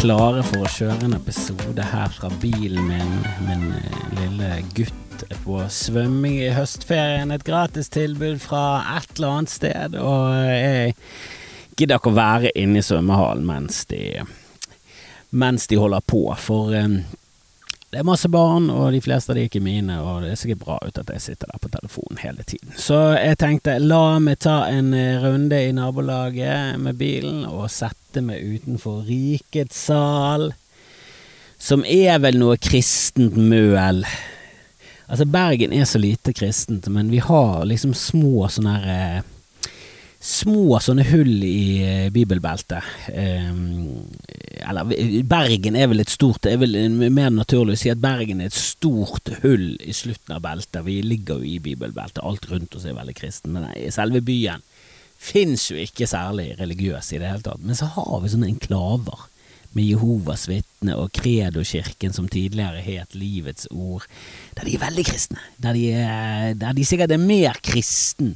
klare for å kjøre en episode her fra bilen min. Min eh, lille gutt er på svømming i høstferien. Et gratistilbud fra et eller annet sted. Og jeg gidder ikke å være inne i svømmehallen mens de, mens de holder på. For um, det er masse barn, og de fleste av de er ikke mine, og det ser ikke bra ut at jeg sitter der på telefonen hele tiden. Så jeg tenkte la meg ta en eh, runde i nabolaget med bilen og sette meg utenfor Rikets sal, som er vel noe kristent møl. Altså, Bergen er så lite kristent, men vi har liksom små sånne her eh, små sånne hull i eh, bibelbeltet. Eh, eller Bergen er vel et stort Det er vel mer naturlig å si at Bergen er et stort hull i slutten av beltet. Vi ligger jo i bibelbeltet, alt rundt oss er veldig kristen, men nei, selve byen fins jo ikke særlig religiøs i det hele tatt. Men så har vi sånne enklaver med Jehovas vitne og Kredo-kirken som tidligere het Livets ord, der de er veldig kristne. Der de, er, der de sikkert er mer kristen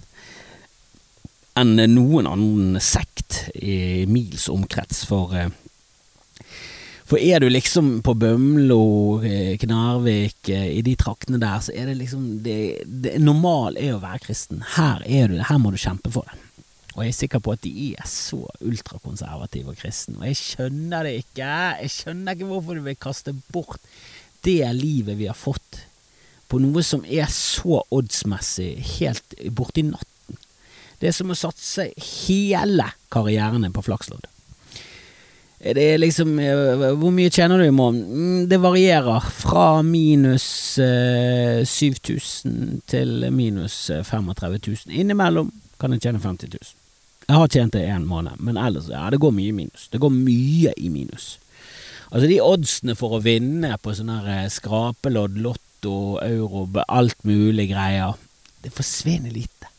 enn noen annen sekt i mils omkrets. For, eh, for er du liksom på Bømlo, eh, Knarvik, eh, i de traktene der, så er det liksom det, det Normal er å være kristen. Her, er du, her må du kjempe for det. Og jeg er sikker på at de er så ultrakonservative og kristne, og jeg skjønner det ikke. Jeg skjønner ikke hvorfor du vil kaste bort det livet vi har fått, på noe som er så oddsmessig helt borti natt det er som å satse hele karrieren din på flakslodd. Det er liksom eh, Hvor mye tjener du i måneden? Mm, det varierer fra minus eh, 7000 til minus 35 eh, 000. Innimellom kan jeg tjene 50 000. Jeg har tjent det én måned, men ellers ja, det går mye i minus. Det går mye i minus. Altså, de oddsene for å vinne på sånne eh, skrapelodd, lotto, euro, alt mulig greier, det forsvinner lite.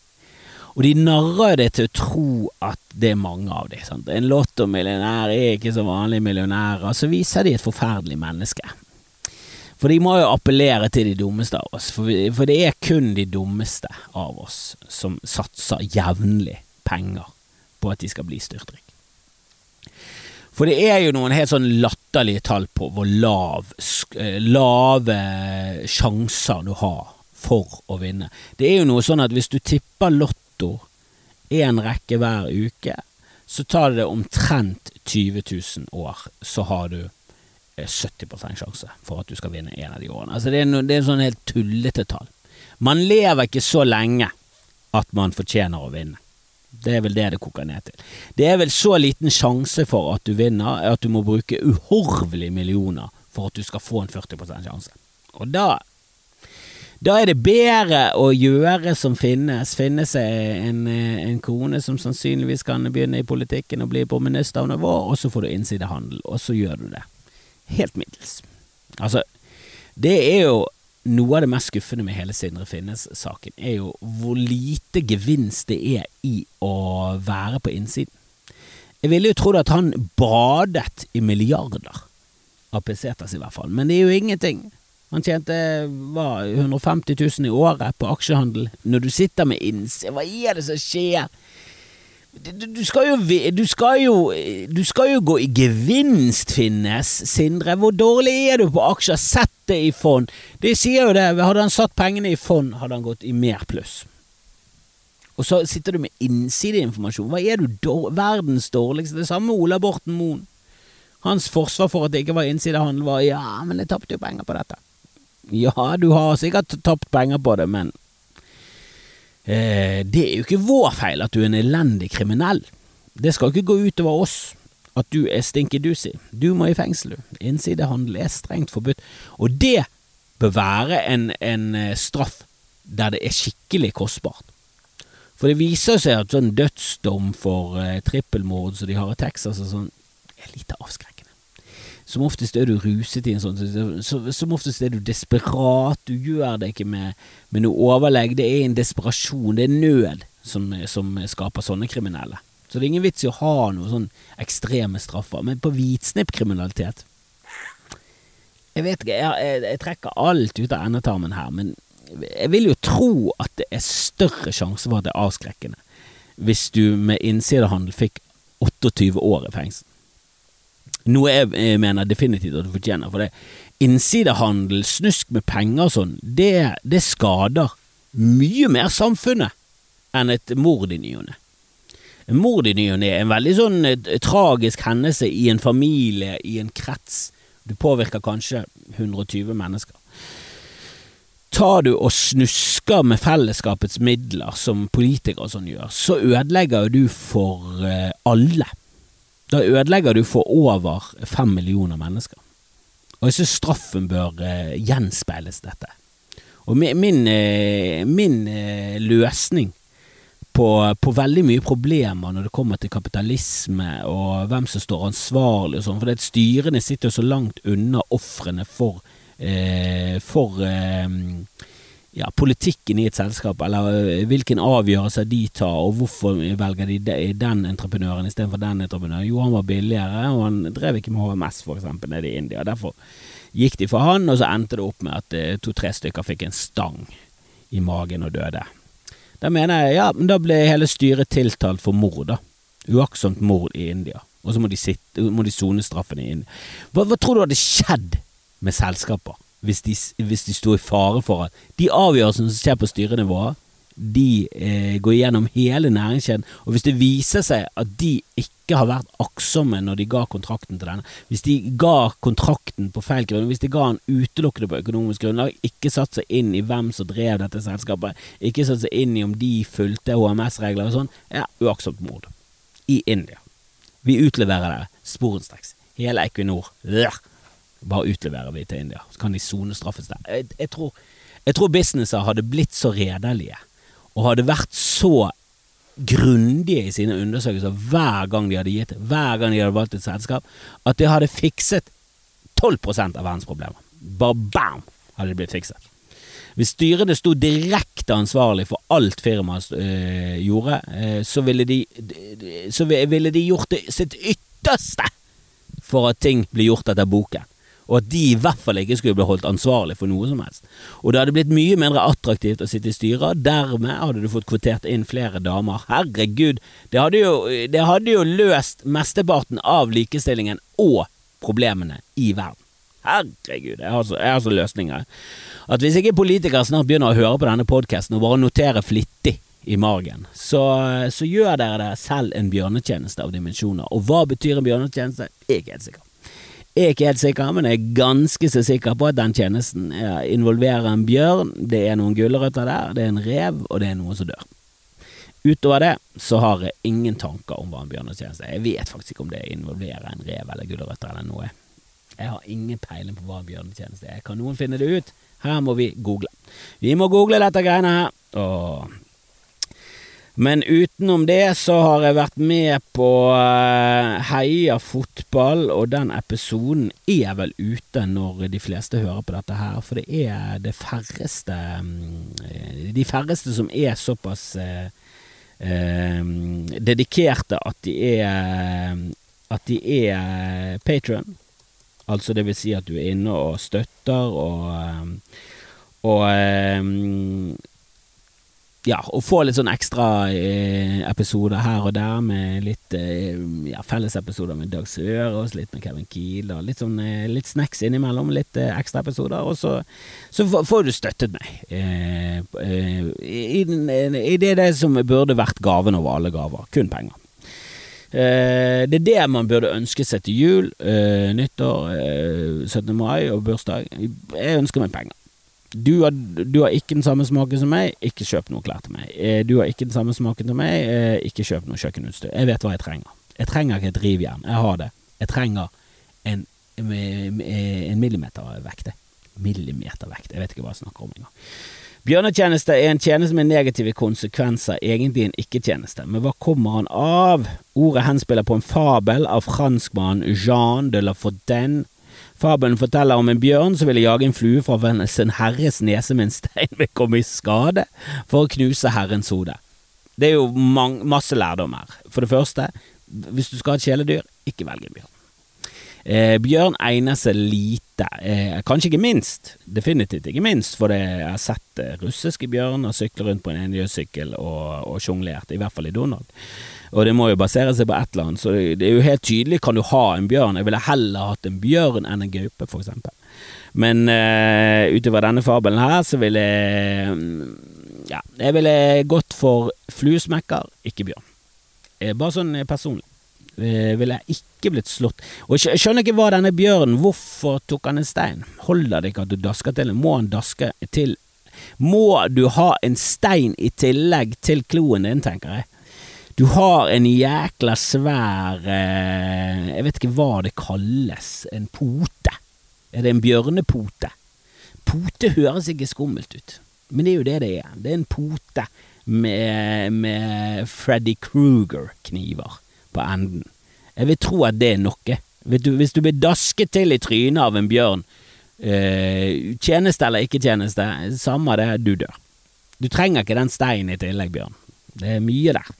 Og de narrer det til å tro at det er mange av dem. Sant? En lottomillionær er ikke så vanlig millionær, og så viser de et forferdelig menneske. For de må jo appellere til de dummeste av oss, for, vi, for det er kun de dummeste av oss som satser jevnlig penger på at de skal bli styrtrike. For det er jo noen helt sånn latterlige tall på hvor lav, eh, lave sjanser du har for å vinne. Det er jo noe sånn at hvis du tipper lott lotto én rekke hver uke, så tar det omtrent 20 000 år, så har du 70 eh, sjanse for at du skal vinne en av de årene. Altså det er, no, det er en sånn helt tullete tall. Man lever ikke så lenge at man fortjener å vinne. Det er vel det det koker ned til. Det er vel så liten sjanse for at du vinner, at du må bruke uhorvelige millioner for at du skal få en 40 sjanse. Og da da er det bedre å gjøre som finnes, finne seg en, en kone som sannsynligvis kan begynne i politikken og bli på ministernivå, og så får du innsidehandel, og så gjør du det. Helt middels. Altså, det er jo noe av det mest skuffende med hele Sindre Finnes-saken, er jo hvor lite gevinst det er i å være på innsiden. Jeg ville jo trodd at han badet i milliarder av pesetas i hvert fall, men det er jo ingenting. Han tjente hva, 150 000 i året på aksjehandel. Når du sitter med innse, hva er det som skjer? Du, du, skal jo, du, skal jo, du skal jo gå i gevinst, Finnes. Sindre, hvor dårlig er du på aksjer? Sett det i fond. De sier jo det. Hadde han satt pengene i fond, hadde han gått i mer pluss. Og så sitter du med innsideinformasjon. Hva er du dår, verdens dårligste? Det samme med Ola Borten Moen. Hans forsvar for at det ikke var innsidehandel, var ja, men jeg tapte jo penger på dette. Ja, du har sikkert tapt penger på det, men eh, det er jo ikke vår feil at du er en elendig kriminell. Det skal ikke gå utover oss at du er stinkedusi. Du må i fengsel. Innsidehandel er strengt forbudt, og det bør være en, en eh, straff der det er skikkelig kostbart. For det viser seg at sånn dødsdom for eh, trippelmord som de har i Texas og sånn, er lite avskrekkende. Som oftest er du ruset i en sånn Som oftest er du desperat. Du gjør det ikke med, med noe overlegg. Det er en desperasjon, det er nød, som, som skaper sånne kriminelle. Så det er ingen vits i å ha noen sånn ekstreme straffer. Men på hvitsnippkriminalitet Jeg vet ikke, jeg, jeg, jeg trekker alt ut av endetarmen her, men jeg vil jo tro at det er større sjanse for at det er avskrekkende hvis du med innsidehandel fikk 28 år i fengsel Noe jeg, jeg mener definitivt at du fortjener. For det innsidehandel, snusk med penger og sånn, det, det skader mye mer samfunnet enn et mord i ny og ne. Mord i ny og ne er en veldig sånn et, tragisk hendelse i en familie, i en krets. Du påvirker kanskje 120 mennesker. Tar du og snusker med fellesskapets midler, som politikere sånn gjør, så ødelegger du for uh, alle. Da ødelegger du for over fem millioner mennesker. Og jeg synes straffen bør uh, gjenspeiles dette. Og min, min, uh, min løsning på, på, veldig mye problemer når det kommer til kapitalisme og hvem som står ansvarlig og sånn, for det styrene sitter jo så langt unna ofrene for, eh, for eh, ja, politikken i et selskap, eller eh, hvilken avgjørelse de tar, og hvorfor velger de den entreprenøren istedenfor den entreprenøren. Jo, han var billigere, og han drev ikke med HMS, for eksempel, nede i India. Derfor gikk de for han, og så endte det opp med at eh, to-tre stykker fikk en stang i magen og døde. Da mener jeg ja, men da ble hele styret tiltalt for mord, da. Uaktsomt mord i India. Og så må de, sone straffen i India. Hva, hva, tror du hadde skjedd med selskaper hvis de, hvis de sto i fare for det. de avgjørelsene som skjer på styrenivået, de eh, går gjennom hele næringskjeden, og hvis det viser seg at de ikke har vært aktsomme når de ga kontrakten til denne, hvis de ga kontrakten på feil grunn, hvis de ga den utelukkende på økonomisk grunnlag, ikke satt seg inn i hvem som drev dette selskapet, ikke satt seg inn i om de fulgte HMS-regler og sånn, ja, uaktsomt mord. I India. Vi utleverer det sporenstreks. Hele Equinor. Bare utleverer vi til India. Så kan de sonestraffes der. Jeg, jeg, tror, jeg tror businesser hadde blitt så redelige og hadde vært så grundige i sine undersøkelser hver gang de hadde gitt hver gang de hadde valgt et selskap, at det hadde fikset 12% av verdens problemer. Bare bam, hadde det blitt fikset. Hvis styrene sto direkte ansvarlig for alt firmaet øh, gjorde, øh, så, ville de, så ville de gjort det sitt ytterste for at ting blir gjort etter boken og at de i hvert fall ikke skulle bli holdt ansvarlig for noe som helst. Og det hadde blitt mye mindre attraktivt å sitte i styret, dermed hadde du fått kvotert inn flere damer. Herregud, det hadde jo, det hadde jo løst mesteparten av likestillingen og problemene i verden. Herregud, jeg har så, jeg har så løsninger. At hvis ikke politikere snart begynner å høre på denne podkasten og bare notere flittig i margen, så, så gjør dere det selv en bjørnetjeneste av dimensjoner. Og hva betyr en bjørnetjeneste? Jeg er ikke helt sikker. Jeg er ikke helt sikker, men jeg er ganske så sikker på at den tjenesten involverer en bjørn, det er noen gulrøtter der, det er en rev, og det er noen som dør. Utover det så har jeg ingen tanker om hva en bjørnetjeneste er. Jeg vet faktisk ikke om det involverer en rev eller gulrøtter eller noe. Jeg har ingen peiling på hva en bjørnetjeneste er. Kan noen finne det ut? Her må vi google. Vi må google dette greiene her. Åh. Men utenom det så har jeg vært med på uh, Heia fotball, og den episoden er vel ute når de fleste hører på dette her, for det er det færreste um, De færreste som er såpass eh, eh, dedikerte at de er at de er patron. Altså det vil si at du er inne og støtter og og ja, å få litt sånn ekstra eh, episoder her og der med litt eh, ja, fellesepisoder med Dag Sørås, litt med Kevin Kiel og litt sånn eh, litt snacks innimellom, litt eh, ekstra episoder, og så, så får du støttet meg eh, eh, i, i, det, det som burde vært gaven over alle gaver, kun penger. det er det man burde ønske seg til jul, nyttår, 17. mai og bursdag. Jeg ønsker meg penger. Du har, du har, ikke den samme smaken som meg, ikke kjøp noe klær til meg. Eh, du har ikke den samme smaken som meg, eh, ikke kjøp noe kjøkkenutstyr. Jeg vet hva jeg trenger. Jeg trenger ikke et rivjern, jeg har det. Jeg trenger en, en millimetervekt. Millimetervekt, jeg vet ikke hva jeg snakker om engang. Bjørnetjeneste er en tjeneste med negative konsekvenser, egentlig en ikke-tjeneste. Men hva kommer han av? Ordet henspiller på en fabel av franskmannen Jean de la Fontaine Fabelen forteller om en bjørn som ville jage en flue fra sin herres nese med en stein vil komme i skade for å knuse herrens hode. Det er jo masse lærdom her. For det første, hvis du skal ha et kjæledyr, ikke velg en bjørn. Eh, bjørn egner seg lite, eh, kanskje ikke minst, definitivt ikke minst, for jeg har sett eh, russiske bjørner sykle rundt på en enhjørssykkel og, og sjonglert, i hvert fall i Donald. Og det må jo basere seg på et eller annet, så det er jo helt tydelig kan du ha en bjørn. Jeg ville heller hatt en bjørn enn en gaupe, for eksempel. Men uh, utover denne fabelen her, så ville jeg Ja, jeg ville gått for fluesmekker, ikke bjørn. Eh, bare sånn personlig. Uh, ville jeg ikke blitt slått. Og jeg skjønner ikke hva denne bjørnen Hvorfor tok han en stein? Holder det ikke at du dasker til? Må han daske til Må du ha en stein i tillegg til kloen din, tenker jeg. Du har en jækla svær eh, Jeg vet ikke hva det kalles. En pote. Er det en bjørnepote? Pote høres ikke skummelt ut, men det er jo det det er. Det er en pote med, med Freddy Kruger-kniver på enden. Jeg vil tro at det er noe. Hvis du blir dasket til i trynet av en bjørn, eh, tjeneste eller ikke tjeneste, samme det, du dør. Du trenger ikke den steinen i tillegg, Bjørn. Det er mye der.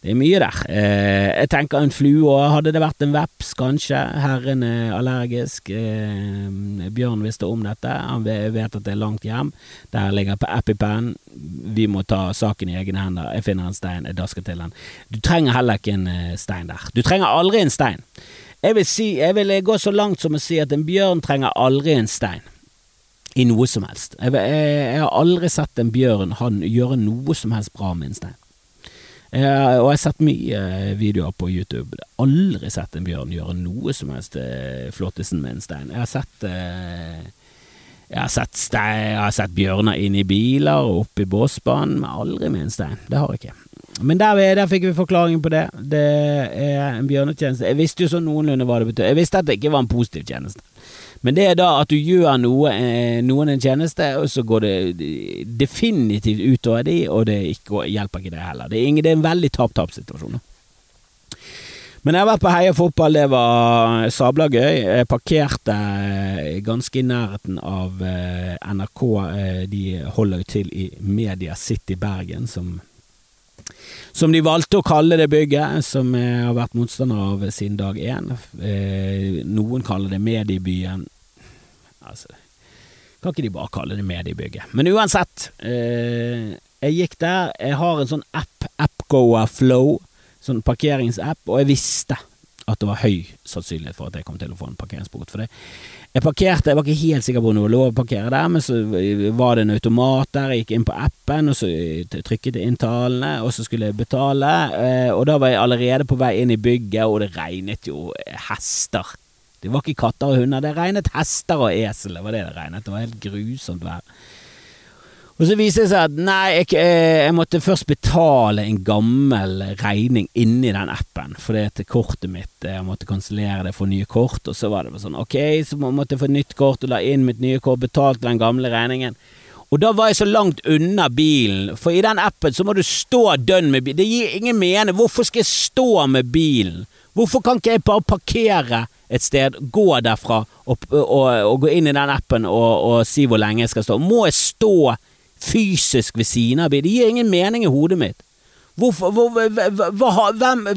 Det er mye der. Eh, jeg tenker en flue. Hadde det vært en veps, kanskje. Herren er allergisk. Eh, Bjørn visste om dette. Han vet at det er langt hjem. Der ligger EpiPen. Vi må ta saken i egne hender. Jeg finner en stein, jeg dasker til den. Du trenger heller ikke en eh, stein der. Du trenger aldri en stein. Jeg vil, si, jeg vil gå så langt som å si at en bjørn trenger aldri en stein. I noe som helst. Jeg, jeg, jeg har aldri sett en bjørn han gjøre noe som helst bra med en stein. Jeg, og jeg har sett mye eh, videoer på YouTube. Jeg har aldri sett en bjørn gjøre noe som helst til flottesen med en stein. Jeg har sett eh, jeg har sett, stein, jeg har sett bjørner inn i biler og opp i båsbanen, men aldri med en stein. Det har jeg ikke. Men der, der, fikk vi forklaringen på det. Det er en bjørnetjeneste. Jeg visste jo sånn noenlunde hva det betød. Jeg visste at det ikke var en positiv tjeneste. Men det er da at du gjør noe, eh, noen en tjeneste, og så går det definitivt utover de, og det ikke, hjelper ikke det heller. Det er, ingen, det er en veldig tap-tap-situasjon. Men jeg har vært på Heia fotball, det var sabla gøy. Jeg parkerte eh, ganske i nærheten av eh, NRK. De holder jo til i Media City Bergen, som som de valgte å kalle det bygget, som jeg har vært motstander av siden dag én. Eh, noen kaller det Mediebyen. Altså, kan ikke de bare kalle det Mediebygget? Men uansett, eh, jeg gikk der. Jeg har en sånn app, AppGoer Flow, sånn parkeringsapp, og jeg visste at det var høy sannsynlighet for at jeg kom til å få en parkeringsbot for det. Jeg parkerte, jeg var ikke helt sikker på om det var lov å parkere der, men så var det en automat der, jeg gikk inn på appen, og så trykket jeg inn tallene, og så skulle jeg betale, eh, og da var jeg allerede på vei inn i bygget, og det regnet jo hester. Det var ikke katter og hunder, det regnet hester og esel, det var det det regnet, det var helt grusomt vær. Og så viser det seg at nei, jeg, eh, jeg, måtte først betale en gammel regning inni den appen, fordi at kortet mitt Jeg måtte kansellere det for nye kort, og så var det sånn ok, så måtte jeg få nytt kort og la inn mitt nye kort, betalte den gamle regningen. Og da var jeg så langt unna bilen, for i den appen så må du stå dønn med bilen. Det gir ingen mening. Hvorfor skal jeg stå med bilen? Hvorfor kan ikke jeg bare parkere et sted, gå derfra og, og, og gå inn i den appen og, og si hvor lenge jeg skal stå? Må jeg stå fysisk ved siden av bilen. Det gir ingen mening i hodet mitt. Hvorfor, hvor, hvem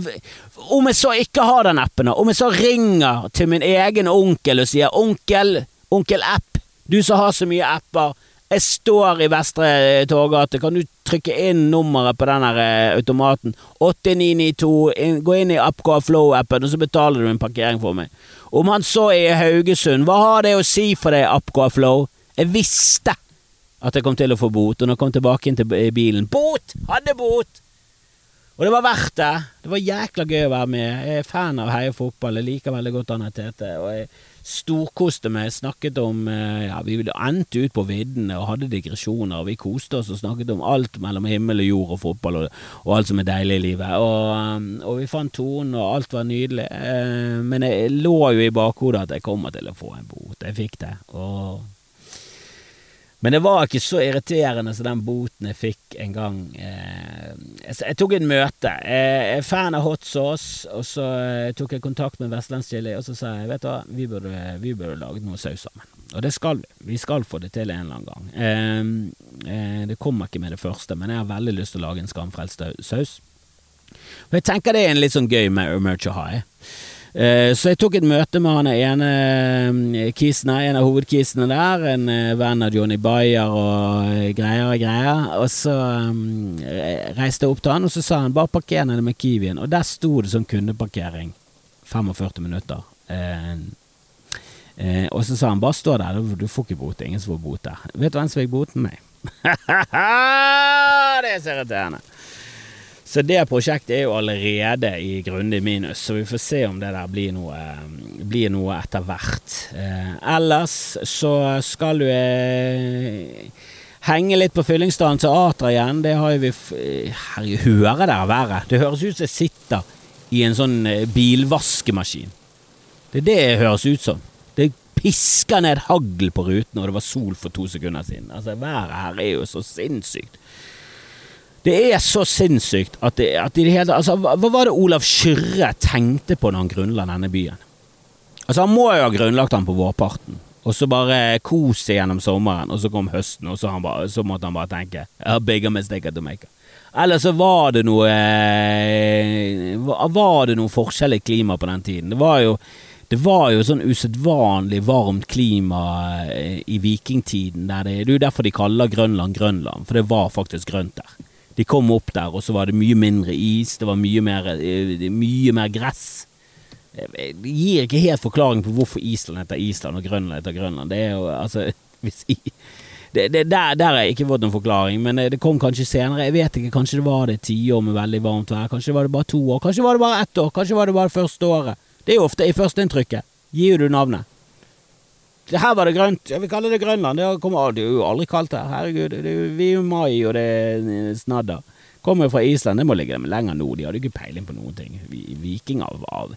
Om jeg så ikke har den appen, om jeg så ringer til min egen onkel og sier 'onkel, onkel app, du som har så mye apper', jeg står i Vestre Torgate, kan du trykke inn nummeret på den eh, automaten? 8992, gå inn i Appcar Flow-appen, og så betaler du en parkering for meg. Om han så er i Haugesund, hva har det å si for deg, Appcar Flow? Jeg visste at jeg kom til å få bot, og når jeg kom tilbake inn til bilen Bot! Hadde bot! Og det var verdt det. Det var jækla gøy å være med. Jeg er fan av Heia fotball, jeg liker veldig godt Anne Tete. Og jeg storkoste meg, snakket om eh, Ja, vi endte ut på viddene og hadde digresjoner, og vi koste oss og snakket om alt mellom himmel og jord og fotball og, og alt som er deilig i livet. Og, um, og vi fant tonen, og alt var nydelig. Eh, men jeg lå jo i bakhodet at jeg kommer til å få en bot. Jeg fikk det. Og men det var ikke så irriterende som den boten jeg fikk en gang. Eh, jeg, tok et møte. Jeg er fan av hot sauce, og så eh, tok jeg kontakt med Vestlandschili, og så sa jeg vet du hva, vi burde, vi burde noe saus sammen. Og det skal vi. Vi skal få det til en eller annen gang. Eh, det kommer ikke med det første, men jeg har veldig lyst til å lage en skamfrelst saus. Og jeg tenker det er en litt sånn gøy merch å ha. Eh, så jeg tok et møte med han ene eh, kisen en av hovedkisene der, en eh, venn av Johnny Bayer og greier og greier. Og så reiste jeg opp til han, og så sa han bare parker nede med Kiwien. Og der sto det sånn kundeparkering. 45 minutter. Eh, eh, og så sa han bare stå der, du får ikke bot. Ingen som får bot der. Vet du hvem som fikk boten? Meg. det er så irriterende. Så det prosjektet er jo allerede i grundig minus, så vi får se om det der blir noe, blir noe etter hvert. Eh, ellers så skal du eh, henge litt på Fyllingsdalen teater igjen. Det har jo vi Herregud, hører dere været? Det høres ut som jeg sitter i en sånn eh, bilvaskemaskin. Det er det det høres ut som. Det pisker ned hagl på ruten, og det var sol for to sekunder siden. Altså, været her er jo så sinnssykt. Det er så sinnssykt at, det, at det hele, altså, hva, var det Olav Kyrre tenkte på når han grunnla denne byen? Altså Han må jo ha grunnlagt den på vårparten, og så bare kose gjennom sommeren, og så kom høsten, og så, bare, så måtte han bare tenke A bigger mistake to make. Eller så var det noe eh, Var det noe forskjell i klima på den tiden? Det var jo det var jo sånn usedvanlig varmt klima eh, i vikingtiden. Det, det er jo derfor de kaller Grønland Grønland, for det var faktisk grønt der. De kom opp der, og så var det mye mindre is, det var mye mer, eh, mye mer gress. Det gir ikke helt forklaring på hvorfor Island heter Island og Grønland heter Grønland. Det er jo, altså hvis, det, det, der, der, har jeg ikke fått noen forklaring, men det kom kanskje senere. Jeg vet ikke, Kanskje det var det tiår med veldig varmt vær, kanskje var det bare to år, kanskje var det bare ett år, kanskje var det bare det første året. Det er jo ofte i førsteinntrykket. Gir du navnet. Det her var det grønt. Ja, vi kaller det Grønland. Det, kommer, det er jo aldri kaldt her. Herregud. Det, vi er jo mai, og det er snadder. Kommer fra Island, det må ligge dem lenger nord. De hadde ikke peiling på noen ting. Vikinger var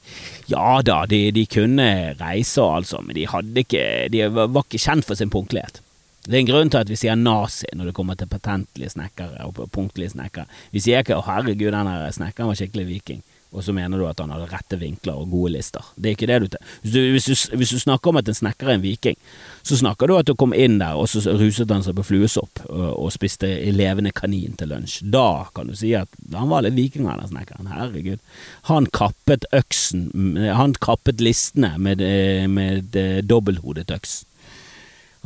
Ja da, de, de kunne reise og altså, men de ikke De var ikke kjent for sin punktlighet. Det er en grunn til at vi sier nazi når det kommer til patentlige snekkere og punktlige snekkere. Vi sier ikke 'å herregud, den snekkeren var skikkelig viking' og så mener du at han hadde rette vinkler og gode lister. Det er ikke det du du, hvis hvis du snakker om at en snekker er en viking, så snakker du at du kom inn der, og så ruset han seg på fluesopp og, og spiste levende kanin til lunsj. Da kan du si at han var litt viking, den snekkeren. Herregud. Han kappet øksen Han kappet listene med, med dobbelthodet øks.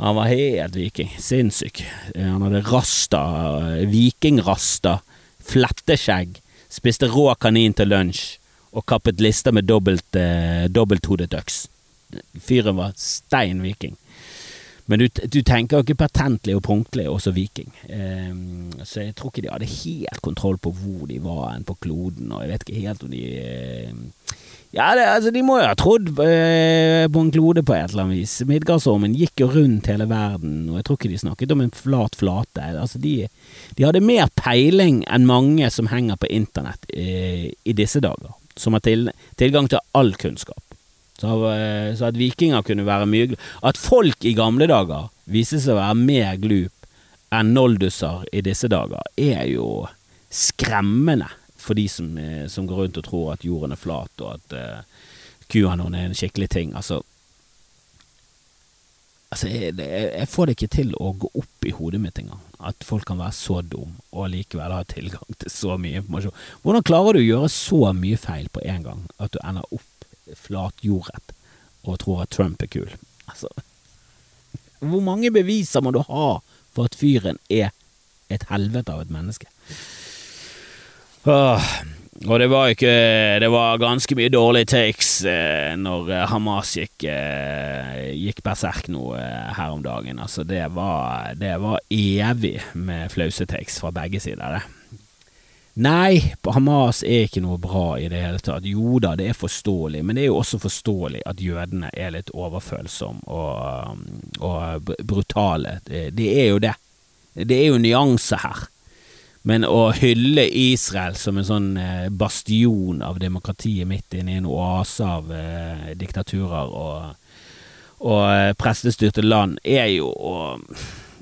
Han var helt viking. Sinnssyk. Han hadde rasta, vikingrasta, fletteskjegg spiste rå kanin til lunsj og kappet lister med dobbelt, eh, dobbelthodet øks. Fyren var stein viking. Men du, du, tenker ikke patentlig og punktlig, også viking. Eh, så jeg tror ikke de hadde helt kontroll på hvor de var enn på kloden, og jeg vet ikke helt om de uh, ja, det, altså, de må jo ha trodd eh, på en klode på et eller annet vis. Midgardsormen gikk jo rundt hele verden, og jeg tror ikke de snakket om en flat flate. Altså, de, de hadde mer peiling enn mange som henger på internett eh, i disse dager, som har til, tilgang til all kunnskap. Så, eh, så, at vikinger kunne være mye At folk i gamle dager viste seg å være mer glup enn noldusser i disse dager, er jo skremmende for de som, eh, som, går rundt og tror at jorden er flat, og at uh, QAnon er en skikkelig ting. Altså, altså jeg, jeg, får det ikke til å gå opp i hodet mitt engang. At folk kan være så dum og likevel ha tilgang til så mye informasjon. Hvordan klarer du å gjøre så mye feil på en gang at du ender opp flatjordet og tror at Trump er kul? Altså, hvor mange beviser må du ha for at fyren er et helvete av et menneske? Og det var ikke Det var ganske mye dårlige takes eh, når eh, Hamas gikk, eh, gikk berserk nå eh, her om dagen. Altså, det var, det var evig med flause takes fra begge sider, det. Nei, Hamas er ikke noe bra i det hele tatt. Jo da, det er forståelig, men det er jo også forståelig at jødene er litt overfølsomme og, og brutale. Det er jo det. Det er jo nyanser her. Men å hylle Israel som en sånn eh, bastion av demokratiet midt inne i en oase av eh, diktaturer og, og eh, prestestyrte land, er jo å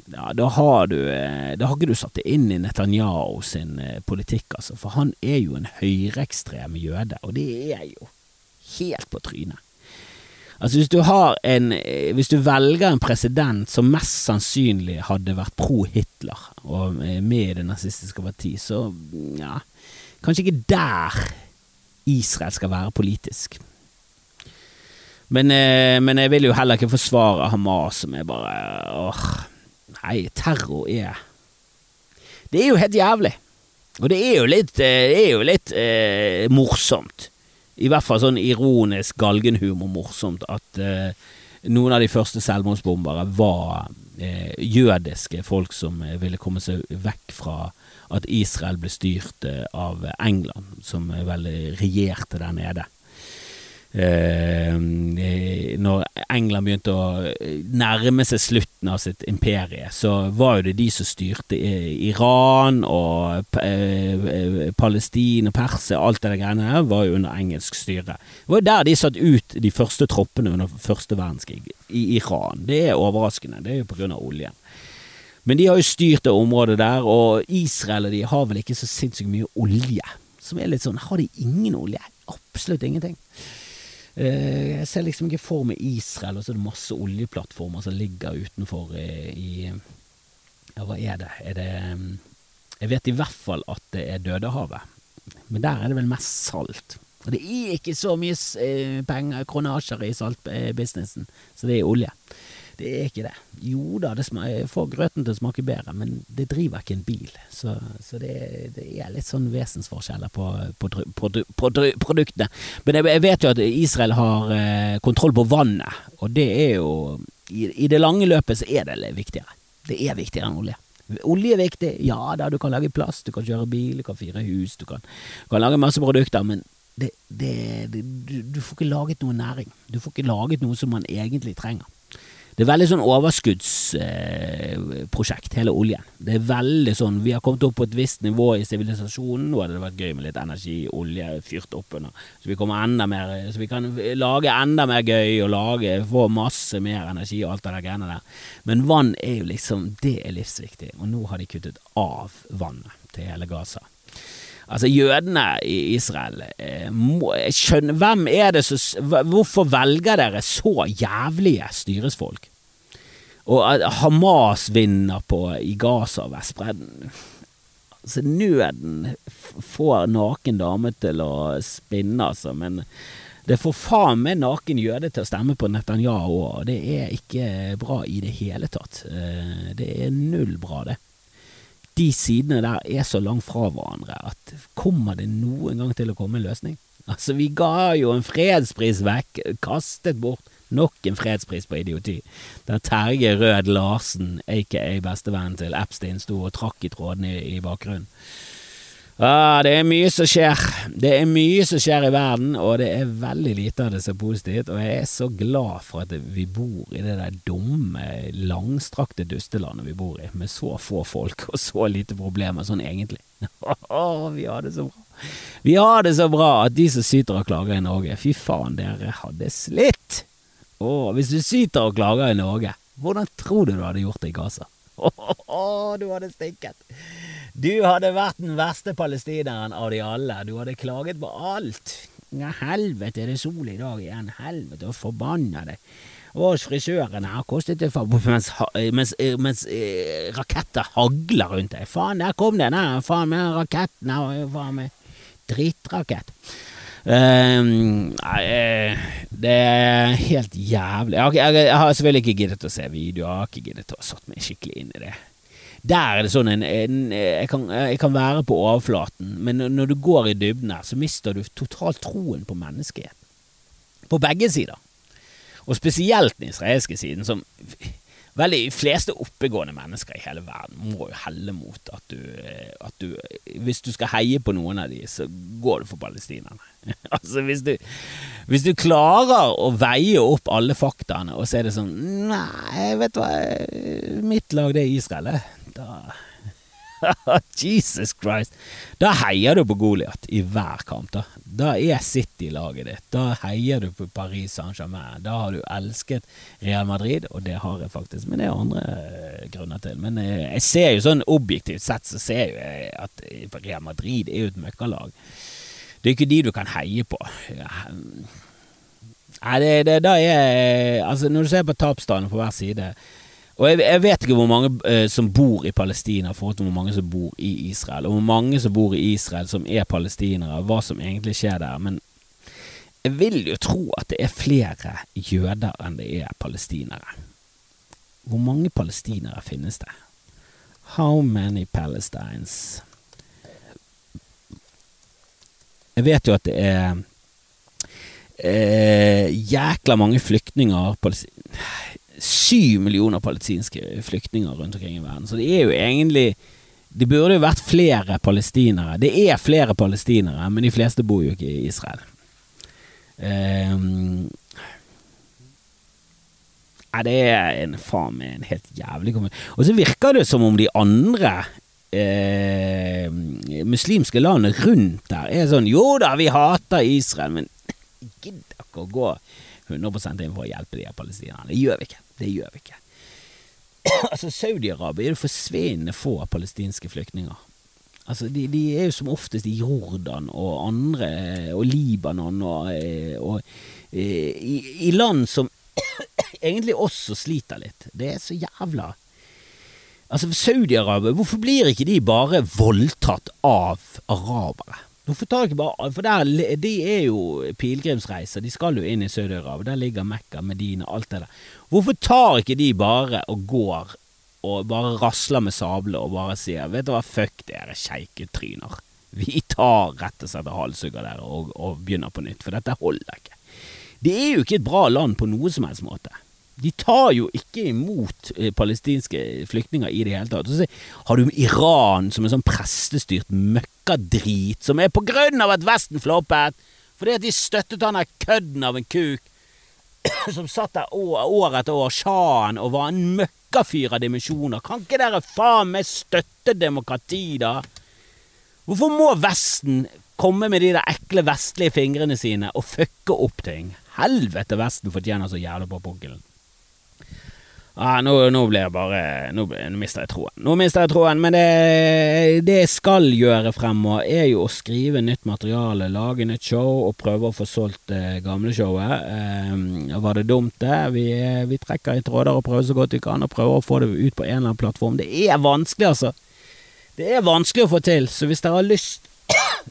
ja, da har du eh, Da har ikke du satt det inn i Netanyahu sin politikk, altså. For han er jo en høyreekstrem jøde, og det er jo helt på trynet. Altså hvis du en eh, Hvis du velger en president som mest sannsynlig hadde vært pro Hitler og med i det nazistiske parti, så ja Kanskje ikke der Israel skal være politisk. Men, eh, men jeg vil jo heller ikke forsvare Hamas, som er bare åh, Nei, terror er Det er jo helt jævlig. Og det er jo litt, eh, er jo litt eh, morsomt. I hvert fall sånn ironisk galgenhumor morsomt at eh, noen av de første selvmordsbombere var eh, jødiske folk som eh, ville komme seg vekk fra at Israel ble styrt eh, av England, som vel regjerte der nede. Eh, når England begynte å nærme seg slutten av sitt imperie, så var jo det de som styrte Iran og eh, Palestina, Persia, alt det greiene der, var jo under engelsk styre. Det var jo der de satt ut de første troppene under første verdenskrig, i Iran. Det er overraskende, det er jo på grunn av oljen. Men de har jo styrt det området der, og Israel og de har vel ikke så sinnssykt mye olje. Som er litt sånn, har de ingen olje? Absolutt ingenting. Eh, jeg ser liksom ikke for meg Israel, og så er det masse oljeplattformer som ligger utenfor eh, i Ja, hva er det? Er det mm, Jeg vet i hvert fall at det er Dødehavet. Men der er det vel mest salt. Og det er ikke så mye eh, penger, kronasjer i saltbusinessen, så det er olje. Det er ikke det. Jo da, det får grøten til å smake bedre, men det driver ikke en bil. Så, så det, det, er litt sånn vesensforskjeller på, på, på, på produktene. Men jeg, jeg, vet jo at Israel har eh, kontroll på vannet, og det er jo i, i, det lange løpet så er det viktigere. Det er viktigere enn olje. Olje er viktig, ja da, du kan lage plast, du kan kjøre bil, du kan fire hus, du kan, du kan lage masse produkter, men det, det, du, du får ikke laget noe næring. Du får ikke laget noe som man egentlig trenger. Det er veldig sånn overskuddsprosjekt, hele oljen. Det er veldig sånn Vi har kommet opp på et visst nivå i sivilisasjonen. Nå hadde det vært gøy med litt energi, olje fyrt opp under. Så vi kommer enda mer Så vi kan lage enda mer gøy og lage få masse mer energi og alt det der greiene der. Men vann er jo liksom Det er livsviktig. Og nå har de kuttet av vannet til hele Gaza. Altså, jødene i Israel eh, må, skjønner, Hvem er det som Hvorfor velger dere så jævlige styresfolk? Og Hamas vinner på i Gaza og Vestbredden Altså, nøden får naken dame til å spinne, altså, men det får faen meg naken jøde til å stemme på Netanyahu, og det er ikke bra i det hele tatt. Eh, det er null bra, det de sidene der er så langt fra hverandre at kommer det noen gang til å komme en løsning? Altså, vi ga jo en fredspris vekk, kastet bort nok en fredspris på idioti, der Terje Rød Larsen, aka bestevennen til Epstein, sto og trakk i trådene i, i bakgrunnen. Ah, det er mye som skjer. Det er mye som skjer i verden, og det er veldig lite av det som er positivt. Og jeg er så glad for at vi bor i det der dumme, langstrakte dustelandet vi bor i, med så få folk og så lite problemer sånn egentlig. Vi har det så bra. Vi har det så bra at de som syter og klager i Norge, fy faen, dere hadde slitt! Oh, hvis du syter og klager i Norge, hvordan tror du du hadde gjort det i Gaza? Du hadde stinket! Du hadde vært den verste palestineren av de alle. Du hadde klaget på alt. Ja, helvete, er det sol i dag igjen? Helvete, og forbanna det. Og frisøren her kostet det for mens, mens, mens eh, raketter hagler rundt deg. Faen, der kom den der, faen med raketten her, faen med drittrakett. Um, det er helt jævlig. Jeg, har selvfølgelig ikke giddet å se videoer, jeg har ikke giddet å satt meg skikkelig inn i det. Der er det sånn en, en jeg, kan, jeg, kan, være på overflaten, men når du går i dybden her, så mister du totalt troen på menneskeheten. På begge sider. Og spesielt den israelske siden, som Vel, de fleste oppegående mennesker i hele verden må jo helle mot at du, at du Hvis du skal heie på noen av de, så går du for palestinerne. altså, hvis du, hvis du klarer å veie opp alle faktaene, og så er det sånn Nei, vet du hva, mitt lag det er Israel, da Jesus Christ! Da heier du på Goliat i hver kamp, da. Da er City-laget ditt. Da heier du på Paris Saint-Germain. Da har du elsket Real Madrid, og det har jeg faktisk, men det er andre eh, grunner til. Men jeg, eh, ser jo sånn objektivt sett, så ser jeg at Real Madrid er jo et møkkalag. Det er ikke de du kan heie på. Nei, det, det, da er Altså, når du ser på tapstanden på hver side og jeg, jeg, vet ikke hvor mange eh, som bor i Palestina, forhold til hvor mange som bor i Israel. Og hvor mange som bor i Israel som er palestinere, hva som egentlig skjer der. Men Jeg vil jo tro at det er flere jøder enn det er palestinere. Hvor mange palestinere finnes det? How many Palestines? Jeg vet jo at det er eh, jækla mange flyktninger Syv millioner palestinske flyktninger rundt omkring i verden. Så det er jo egentlig Det burde jo vært flere palestinere. Det er flere palestinere, men de fleste bor jo ikke i Israel. Um, ja, det er en faen meg en helt jævlig kommune. Og så virker det som om de andre eh, muslimske landene rundt der er sånn Jo da, vi hater Israel, men gidder ikke å gå 100 inn for å hjelpe de her palestinerne? Det gjør vi ikke. Det gjør vi ikke. altså, Saudi-Arabia er det forsvinnende få palestinske flyktninger. Altså, de, de, er jo som oftest i Jordan og andre, og Libanon og, eh, og, eh, i, i land som egentlig også sliter litt. Det er så jævla Altså, Saudi-Arabia, hvorfor blir ikke de bare voldtatt av arabere? Hvorfor tar ikke bare For der, de er jo pilegrimsreiser, de skal jo inn i Saudi-Arabia, der ligger Mekka, Medina, alt det der. Hvorfor tar ikke de bare og går og bare rasler med sablene og bare sier vet du hva, fuck dere sjeiketryner. Vi tar rett og slett halshugger dere og, og begynner på nytt, for dette holder ikke. Det er jo ikke et bra land på noe som helst måte. De tar jo ikke imot eh, palestinske flyktninger i det hele tatt. Så har du Iran som en sånn prestestyrt møkkadrit, som er på grunn av at Vesten floppet, fordi at de støttet han der kødden av en kuk som satt der år, år etter år, sjahen, og var en møkkafyr av dimensjoner. Kan ikke dere faen meg støtte demokrati, da? Hvorfor må Vesten komme med de der ekle vestlige fingrene sine og fucke opp ting? helvete Vesten fortjener så jævlig på pukkelen. Ah, nå, nå blir jeg bare nå, nå, mister jeg troen. Nå mister jeg troen, men det, det jeg skal gjøre fremover, er jo å skrive nytt materiale, lage nytt show og prøve å få solgt det eh, gamle showet. Eh, var det dumt, det? Vi, vi, trekker i tråder og prøver så godt vi kan, og prøver å få det ut på en eller annen plattform. Det er vanskelig, altså. Det er vanskelig å få til, så hvis dere har lyst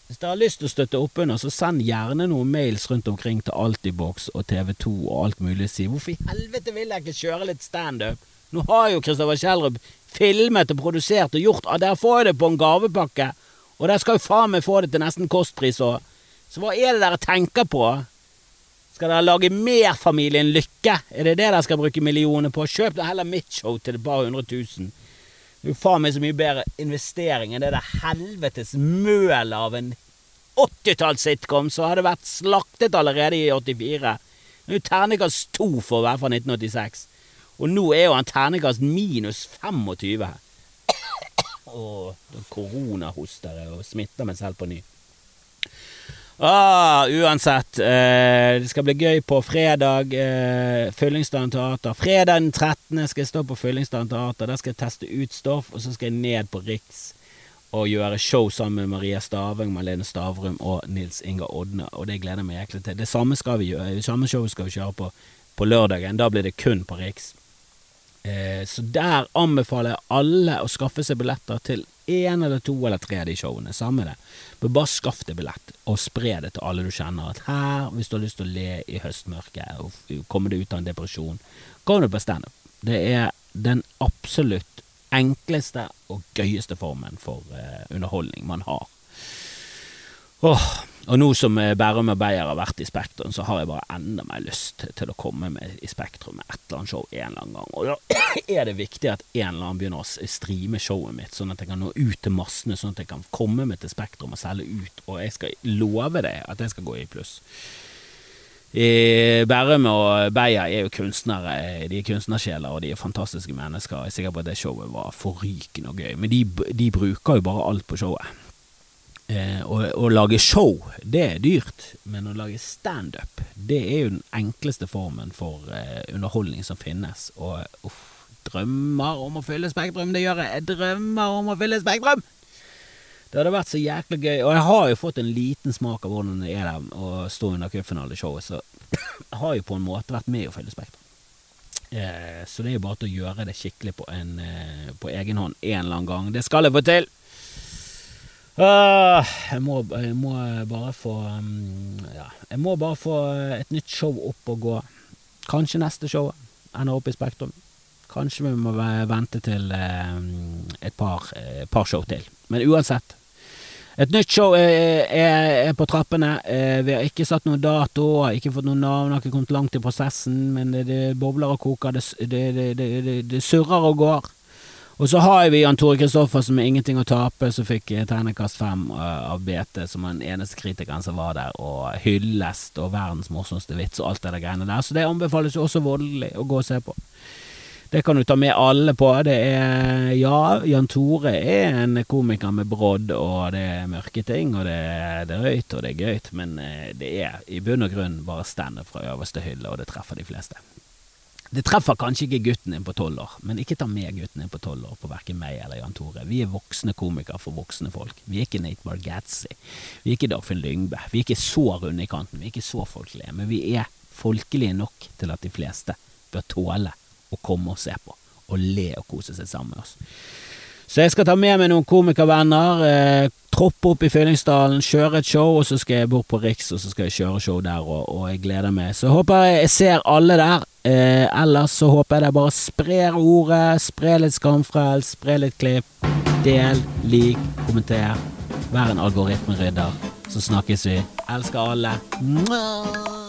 hvis dere har lyst til å støtte opp under, så send gjerne noen mails rundt omkring til Altibox og TV2 og alt mulig. Si hvorfor i helvete vil jeg ikke kjøre litt standup? Nå har jo Kristoffer Kjellrup filmet og produsert og gjort og Dere får jeg det på en gavepakke, og der skal jo faen meg få det til nesten kostpris òg. Så hva er det dere tenker på? Skal dere lage mer Familien Lykke? Er det det dere skal bruke millioner på? Kjøp da heller mitt show til et par hundre tusen. Det er faen meg så mye bedre investering enn det der helvetes mølet av en 80-talls-sitcom som hadde vært slaktet allerede i 84. Det er jo terningkast to for å være fra 1986. Og nå er jo han terningkast minus 25. Åh, koronahoster og smitter meg selv på ny. Ah, uansett, eh, det skal bli gøy på fredag. Eh, Fyllingsdalen teater. Fredag den 13. skal jeg stå på Fyllingsdalen teater. Der skal jeg teste ut stoff, og så skal jeg ned på Riks og gjøre show sammen med Maria Staveng, Malene Stavrum og Nils Inga Odne. Og det gleder jeg meg jæklig til. Det samme, skal vi gjøre, samme show skal vi kjøre på på lørdagen. Da blir det kun på Riks. Eh, så der anbefaler jeg alle å skaffe seg billetter til én eller to eller tre av de showene. Samme det. Men bare skaff deg billett, og spre det til alle du kjenner. At her, hvis du har lyst til å le i høstmørket og komme deg ut av en depresjon, kom du på standup. Det er den absolutt enkleste og gøyeste formen for uh, underholdning man har. Åh, og nå som eh, Bærum og Beyer har vært i Spektrum, så har jeg bare enda mer lyst til å komme med i Spektrum med et eller annet show en eller annen gang. Og da er det viktig at en eller annen begynner å streame showet mitt, sånn at jeg kan nå ut til massene, sånn at jeg kan komme meg til Spektrum og selge ut. Og jeg skal love deg at jeg skal gå i pluss. Bærum og Beyer er jo kunstnere, de er kunstnersjeler og de er fantastiske mennesker. Jeg er sikker på at det showet var forrykende og gøy, men de, de bruker jo bare alt på showet. Eh, å, å, lage show, det er dyrt, men å lage standup, det er jo den enkleste formen for eh, underholdning som finnes. Og uff, drømmer om å fylle Spektrum, det gjør jeg. Jeg drømmer om å fylle Spektrum! Det hadde vært så jæklig gøy, og jeg har jo fått en liten smak av hvordan det er der å stå under cupfinaleshowet, så jeg har jo på en måte vært med å fylle Spektrum. Eh, så det er jo bare til å gjøre det skikkelig på, en, eh, på egen hånd en eller annen gang. Det skal jeg få til! Uh, jeg, må, jeg, må, bare få um, ja, Jeg må bare få et nytt show opp og gå. Kanskje neste show ender opp i Spektrum. Kanskje vi må vente til um, et par, uh, par, show til. Men uansett. Et nytt show er, er, er på trappene. Uh, vi har ikke satt noen dato, ikke fått noen navn, har ikke kommet langt i prosessen. Men det, det bobler og koker, det, det, det surrer og går. Og så har vi Jan Tore Kristoffersen med ingenting å tape, som fikk tegnekast fem uh, av BT, som den eneste kritikeren som var der, og hyllest og verdens morsomste vits og alt det der greiene der. Så det anbefales jo også voldelig å gå og se på. Det kan du ta med alle på. Det er Ja, Jan Tore er en komiker med brodd, og det er mørke ting, og det er drøyt, og det er gøyt, men uh, det er i bunn og grunn bare standup fra øverste hylle, og det treffer de fleste. Det treffer kanskje ikke gutten din på tolv år, men ikke ta med gutten din på tolv år på verken meg eller Jan Tore. Vi er voksne komikere for voksne folk. Vi er ikke Nate Bargatzy. Vi er ikke Dagfinn Lyngbø. Vi er ikke så runde i kanten. Vi er ikke så folkelige. Men vi er folkelige nok til at de fleste bør tåle å komme og se på, og le og kose seg sammen med oss. Så jeg skal ta med meg noen komikervenner, eh, troppe opp i Fyllingsdalen, kjøre et show, og så skal jeg bort på Riks, og så skal jeg kjøre show der, og, og jeg gleder meg. Så håper jeg jeg ser alle der. Eh, ellers så håper jeg dere bare sprer ordet, spre litt skamfrelst, spre litt klipp. Del, lik, kommenter. Vær en algoritmerydder. Så snakkes vi. Elsker alle. Mwah!